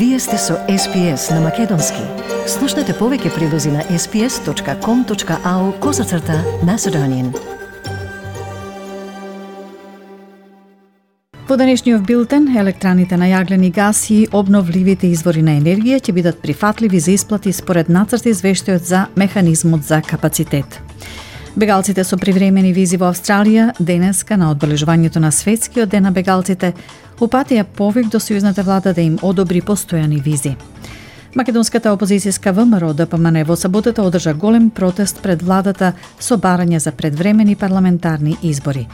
Вие сте со SPS на Македонски. Слушнете повеќе прилози на sps.com.au козацрта на Седонин. Во денешниот билтен, електраните на јаглени гас и обновливите извори на енергија ќе бидат прифатливи за исплати според нацрт извештајот за механизмот за капацитет. Бегалците со привремени визи во Австралија денеска на одбележувањето на светскиот ден на бегалците упатија повик до сојузната влада да им одобри постојани визи. Македонската опозицијска ВМРО ДПМН во саботата одржа голем протест пред владата со барање за предвремени парламентарни избори.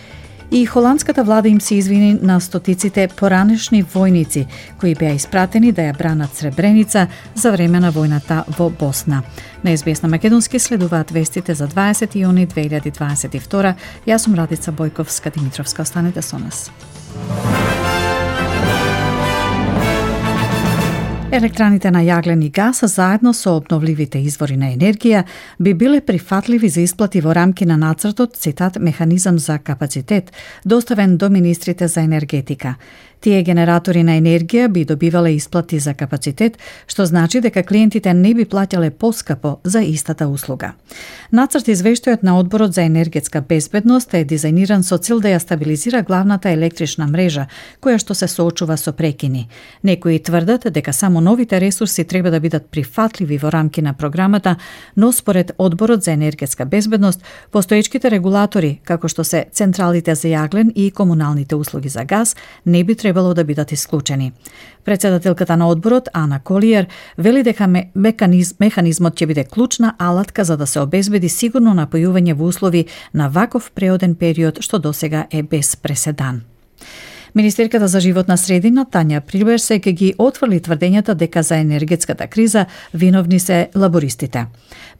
И холандската влада им се извини на стотиците поранешни војници кои беа испратени да ја бранат Сребреница за време на војната во Босна. На СБС на Македонски следуваат вестите за 20 јуни 2022. Јас сум Радица Бојковска Димитровска. Останете со нас. Електраните на јаглен и газ заедно со обновливите извори на енергија би биле прифатливи за исплати во рамки на нацртот, цитат, механизам за капацитет, доставен до министрите за енергетика. Тие генератори на енергија би добивале исплати за капацитет, што значи дека клиентите не би плаќале поскапо за истата услуга. Нацрт извештајот на Одборот за енергетска безбедност е дизајниран со цел да ја стабилизира главната електрична мрежа, која што се соочува со прекини. Некои тврдат дека само новите ресурси треба да бидат прифатливи во рамки на програмата, но според Одборот за енергетска безбедност, постоечките регулатори, како што се централите за јаглен и комуналните услуги за газ, не би требало да бидат исклучени. Председателката на одборот, Ана Колиер, вели дека механиз, механизмот ќе биде клучна алатка за да се обезбеди сигурно напојување во услови на ваков преоден период што досега е без преседан. Министерката за животна средина Тања Приберсе ќе ги отфрли тврдењата дека за енергетската криза виновни се лабористите.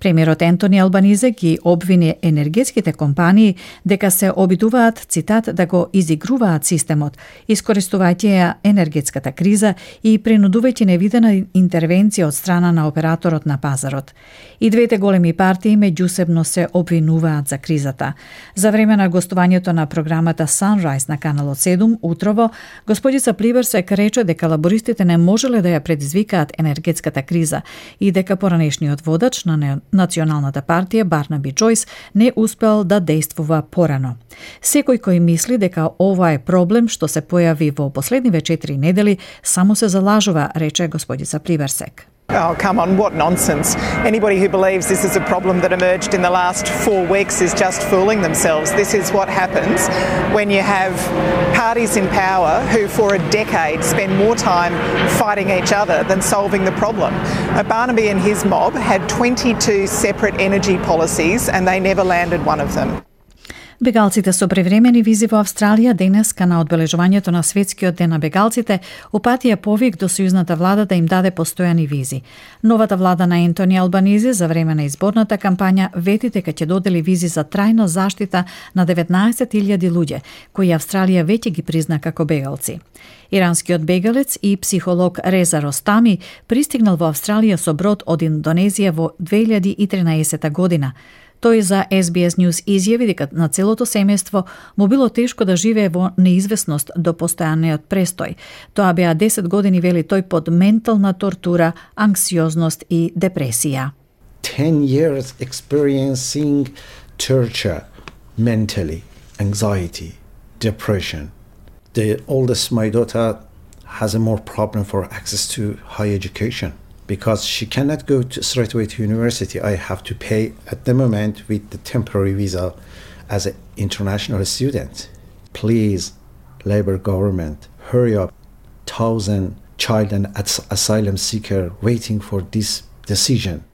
Премиерот Ентони Албанизе ги обвини енергетските компании дека се обидуваат, цитат, да го изигруваат системот, искористувајќи ја енергетската криза и принудувајќи невидена интервенција од страна на операторот на пазарот. И двете големи партии меѓусебно се обвинуваат за кризата. За време на гостувањето на програмата Sunrise на каналот 7 утрово, господица Пливерсек рече дека лабористите не можеле да ја предизвикаат енергетската криза и дека поранешниот водач на Националната партија Барнаби Джойс не успел да действува порано. Секој кој мисли дека ова е проблем што се појави во последниве четири недели, само се залажува, рече господица Пливерсек. Oh, come on, what nonsense. Anybody who believes this is a problem that emerged in the last four weeks is just fooling themselves. This is what happens when you have parties in power who, for a decade, spend more time fighting each other than solving the problem. Barnaby and his mob had 22 separate energy policies and they never landed one of them. Бегалците со превремени визи во Австралија денеска на одбележувањето на светскиот ден на бегалците упатија повик до сојузната влада да им даде постојани визи. Новата влада на Ентони Албанизи за време на изборната кампања вети дека ќе додели визи за трајна заштита на 19.000 луѓе, кои Австралија веќе ги призна како бегалци. Иранскиот бегалец и психолог Реза Ростами пристигнал во Австралија со брод од Индонезија во 2013 година. Тој за SBS News изјави дека на целото семејство му било тешко да живее во неизвестност до постојаниот престој. Тоа беа 10 години, вели тој, под ментална тортура, анксиозност и депресија. 10 years experiencing torture mentally, anxiety, depression. The oldest, my daughter, has a more problem for access to high education. Because she cannot go to, straight away to university. I have to pay at the moment with the temporary visa as an international student. Please, Labour government, hurry up. Thousand child and asylum seeker waiting for this decision.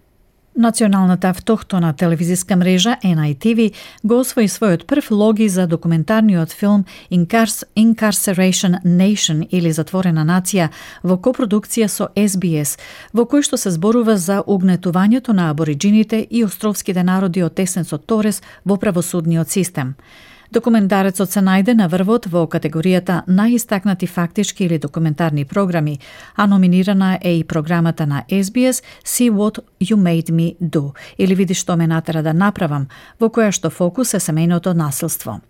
Националната автохтона телевизиска мрежа NITV го освои својот прв логи за документарниот филм Incars Incarceration Nation или Затворена нација во копродукција со SBS, во кој што се зборува за угнетувањето на абориджините и островските народи од Тесенцот Торес во правосудниот систем. Документарецот се најде на врвот во категоријата најистакнати фактички или документарни програми, а номинирана е и програмата на SBS See What You Made Me Do или Види што ме натера да направам, во која што фокус е семејното насилство.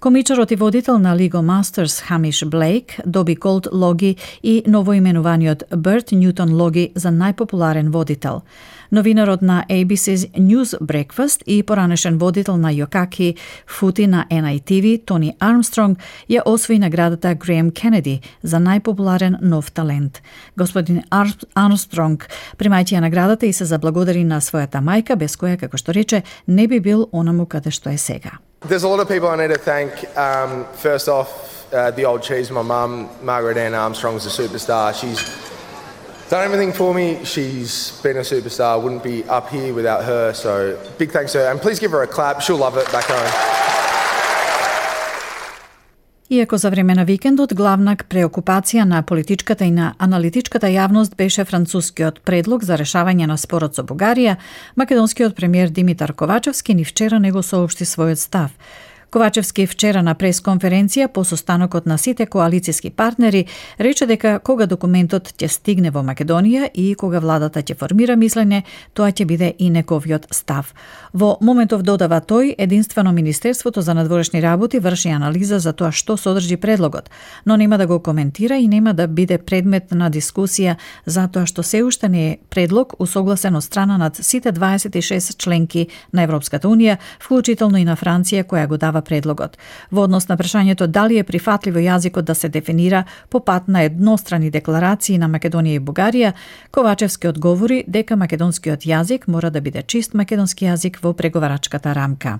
Комичарот и водител на Лиго Мастерс Хамиш Блейк доби Голд Логи и новоименуваниот Берт Ньютон Логи за најпопуларен водител. Новинарот на ABC's News Breakfast и поранешен водител на Йокаки Фути на NITV Тони Армстронг ја освои наградата Греем Кенеди за најпопуларен нов талент. Господин Армстронг, примајќи ја наградата и се заблагодари на својата мајка, без која, како што рече, не би бил онаму каде што е сега. There's a lot of people I need to thank. Um, first off, uh, the old cheese, my mum, Margaret Ann Armstrong's a superstar. She's done everything for me. She's been a superstar. Wouldn't be up here without her. So big thanks to her. And please give her a clap. She'll love it back home. Иако за време на викендот главна преокупација на политичката и на аналитичката јавност беше францускиот предлог за решавање на спорот со Бугарија, македонскиот премиер Димитар Ковачевски ни вчера него соопшти својот став. Ковачевски вчера на пресконференција по состанокот на сите коалицијски партнери рече дека кога документот ќе стигне во Македонија и кога владата ќе формира мислене, тоа ќе биде и нековиот став. Во моментов додава тој, единствено Министерството за надворешни работи врши анализа за тоа што содржи предлогот, но нема да го коментира и нема да биде предмет на дискусија за тоа што се уште не е предлог усогласен од страна над сите 26 членки на Европската Унија, вклучително и на Франција која го дава предлогот. Во однос на прашањето дали е прифатливо јазикот да се дефинира по пат на еднострани декларации на Македонија и Бугарија, Ковачевски одговори дека македонскиот јазик мора да биде чист македонски јазик во преговарачката рамка.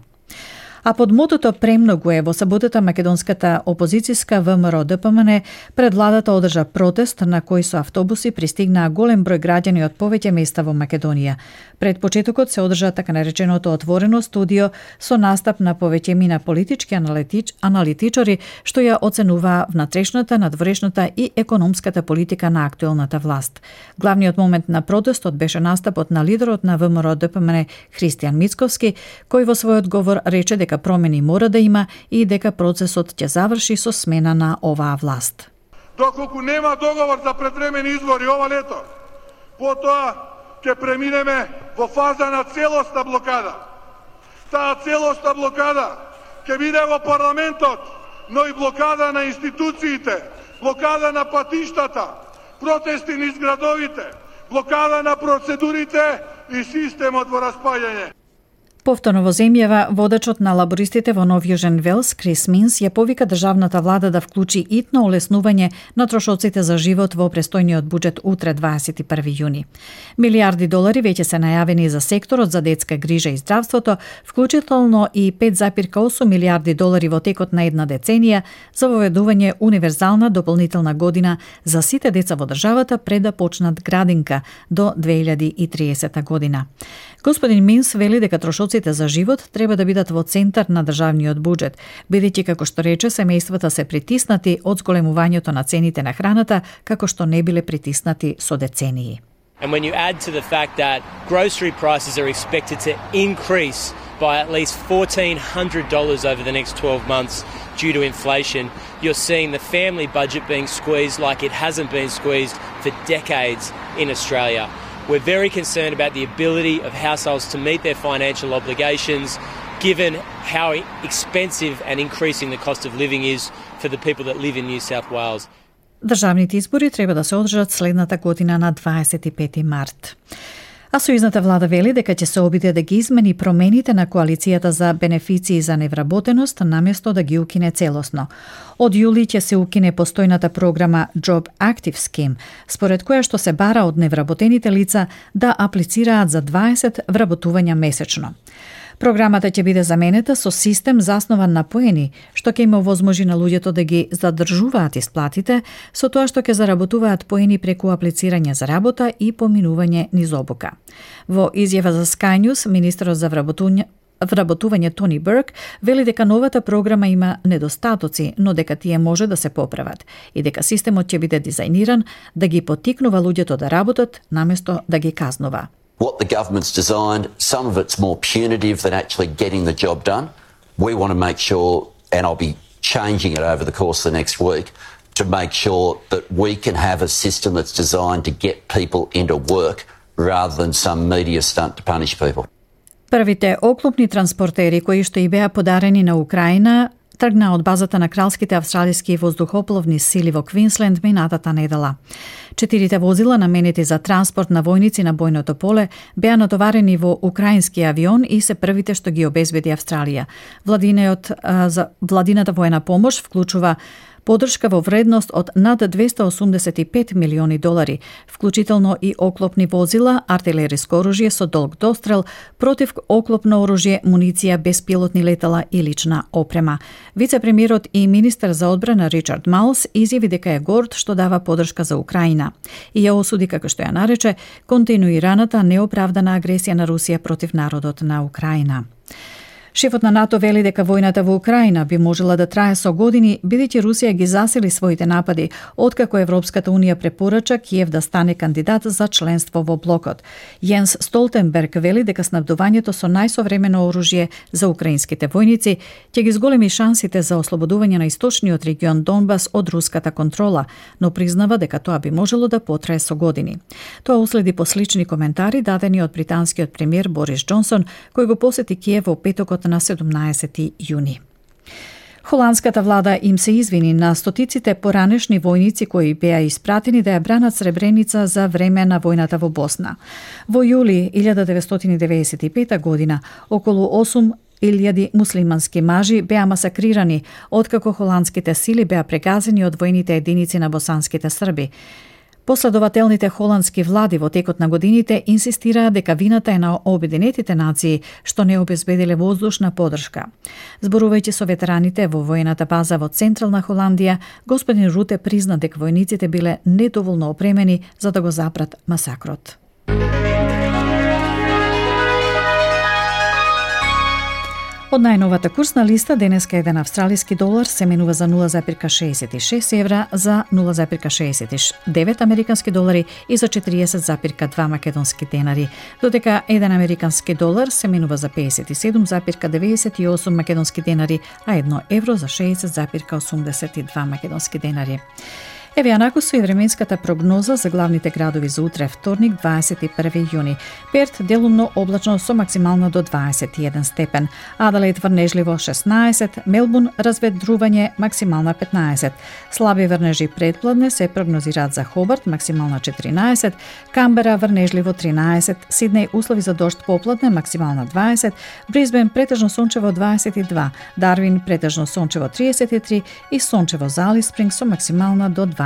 А под мотото премногу е во саботата македонската опозицијска ВМРО ДПМН пред владата одржа протест на кој со автобуси пристигнаа голем број граѓани од повеќе места во Македонија. Пред почетокот се одржа така нареченото отворено студио со настап на повеќемина политички аналитич, аналитичари што ја оценуваа внатрешната, надворешната и економската политика на актуелната власт. Главниот момент на протестот беше настапот на лидерот на ВМРО ДПМН Христијан Мицковски, кој во својот говор рече дека дека промени мора да има и дека процесот ќе заврши со смена на оваа власт. Доколку нема договор за предвремени избори ова лето, потоа ќе преминеме во фаза на целосна блокада. Таа целосна блокада ќе биде во парламентот, но и блокада на институциите, блокада на патиштата, протести низ градовите, блокада на процедурите и системот во распаѓање. Повторно во земјава, водачот на лабористите во Нов Јужен Велс, Крис Минс, ја повика државната влада да вклучи итно олеснување на трошоците за живот во престојниот буџет утре 21 јуни. Милиарди долари веќе се најавени за секторот за детска грижа и здравството, вклучително и 5,8 милиарди долари во текот на една деценија за воведување универзална дополнителна година за сите деца во државата пред да почнат градинка до 2030 година. Господин Минс вели дека трошоците за живот треба да бидат во центар на државниот буџет, бидејќи како што рече семејствата се притиснати од зголемувањето на цените на храната, како што не биле притиснати со децении. And when you add to the fact that grocery prices are expected to increase by at least $1,400 over the next 12 months due to inflation, you're seeing the family budget being squeezed like it hasn't been squeezed for decades in Australia. We're very concerned about the ability of households to meet their financial obligations given how expensive and increasing the cost of living is for the people that live in New South Wales. Државните избори треба да се одржат следната година на 25 март. А сојузната влада вели дека ќе се обиде да ги измени промените на коалицијата за бенефиции за невработеност наместо да ги укине целосно. Од јули ќе се укине постојната програма Job Active Scheme, според која што се бара од невработените лица да аплицираат за 20 вработувања месечно. Програмата ќе биде заменета со систем заснован на поени, што ќе има возможи на луѓето да ги задржуваат исплатите, со тоа што ќе заработуваат поени преку аплицирање за работа и поминување низ обука. Во изјава за Sky News, министерот за вработување вработување Тони Берг вели дека новата програма има недостатоци, но дека тие може да се поправат и дека системот ќе биде дизајниран да ги потикнува луѓето да работат наместо да ги казнува. what the government's designed. Some of it's more punitive than actually getting the job done. We want to make sure, and I'll be changing it over the course of the next week, to make sure that we can have a system that's designed to get people into work rather than some media stunt to punish people. Првите оклопни транспортери кои што и беа подарени на Украина тргна од базата на кралските австралиски воздухопловни сили во Квинсленд минатата недела. Четирите возила наменети за транспорт на војници на бојното поле беа натоварени во украински авион и се првите што ги обезбеди Австралија. Владиниот, за владината воена помош вклучува подршка во вредност од над 285 милиони долари, вклучително и оклопни возила, артилериско оружје со долг дострел, против оклопно оружје, муниција, беспилотни летала и лична опрема. Вице-премиерот и министер за одбрана Ричард Маус изјави дека е горд што дава подршка за Украина и ја осуди како што ја нарече континуираната неоправдана агресија на Русија против народот на Украина. Шефот на НАТО вели дека војната во Украина би можела да трае со години, бидејќи Русија ги засили своите напади, откако Европската Унија препорача Киев да стане кандидат за членство во блокот. Јенс Столтенберг вели дека снабдувањето со најсовремено оружје за украинските војници ќе ги зголеми шансите за ослободување на источниот регион Донбас од руската контрола, но признава дека тоа би можело да потрае со години. Тоа уследи по слични коментари дадени од британскиот премиер Борис Џонсон, кој го посети Киев во петокот на 17 јуни. Холандската влада им се извини на стотиците поранешни војници кои беа испратени да ја бранат Сребреница за време на војната во Босна. Во јули 1995 година околу 8 илјади муслимански мажи беа масакрирани откако холандските сили беа прегазени од војните единици на босанските срби. Последователните холандски влади во текот на годините инсистираа дека вината е на Обединетите нации што не обезбедиле воздушна подршка. Зборувајќи со ветераните во воената база во Централна Холандија, господин Руте призна дека војниците биле недоволно опремени за да го запрат масакрот. Од најновата курсна листа денеска еден австралиски долар се менува за 0,66 евра, за 0,69 американски долари и за 40,2 македонски денари, додека еден американски долар се менува за 57,98 македонски денари, а едно евро за 60,82 македонски денари. Еве анако со и временската прогноза за главните градови за утре, вторник, 21 јуни. Перт делумно облачно со максимално до 21 степен. Аделаид врнежливо 16, Мелбун разведрување максимална 15. Слаби врнежи предпладне се прогнозираат за Хобарт максимална 14, Камбера врнежливо 13, Сиднеј услови за дожд попладне максимална 20, Бризбен претежно сончево 22, Дарвин претежно сончево 33 и сончево за Спринг со максимална до 20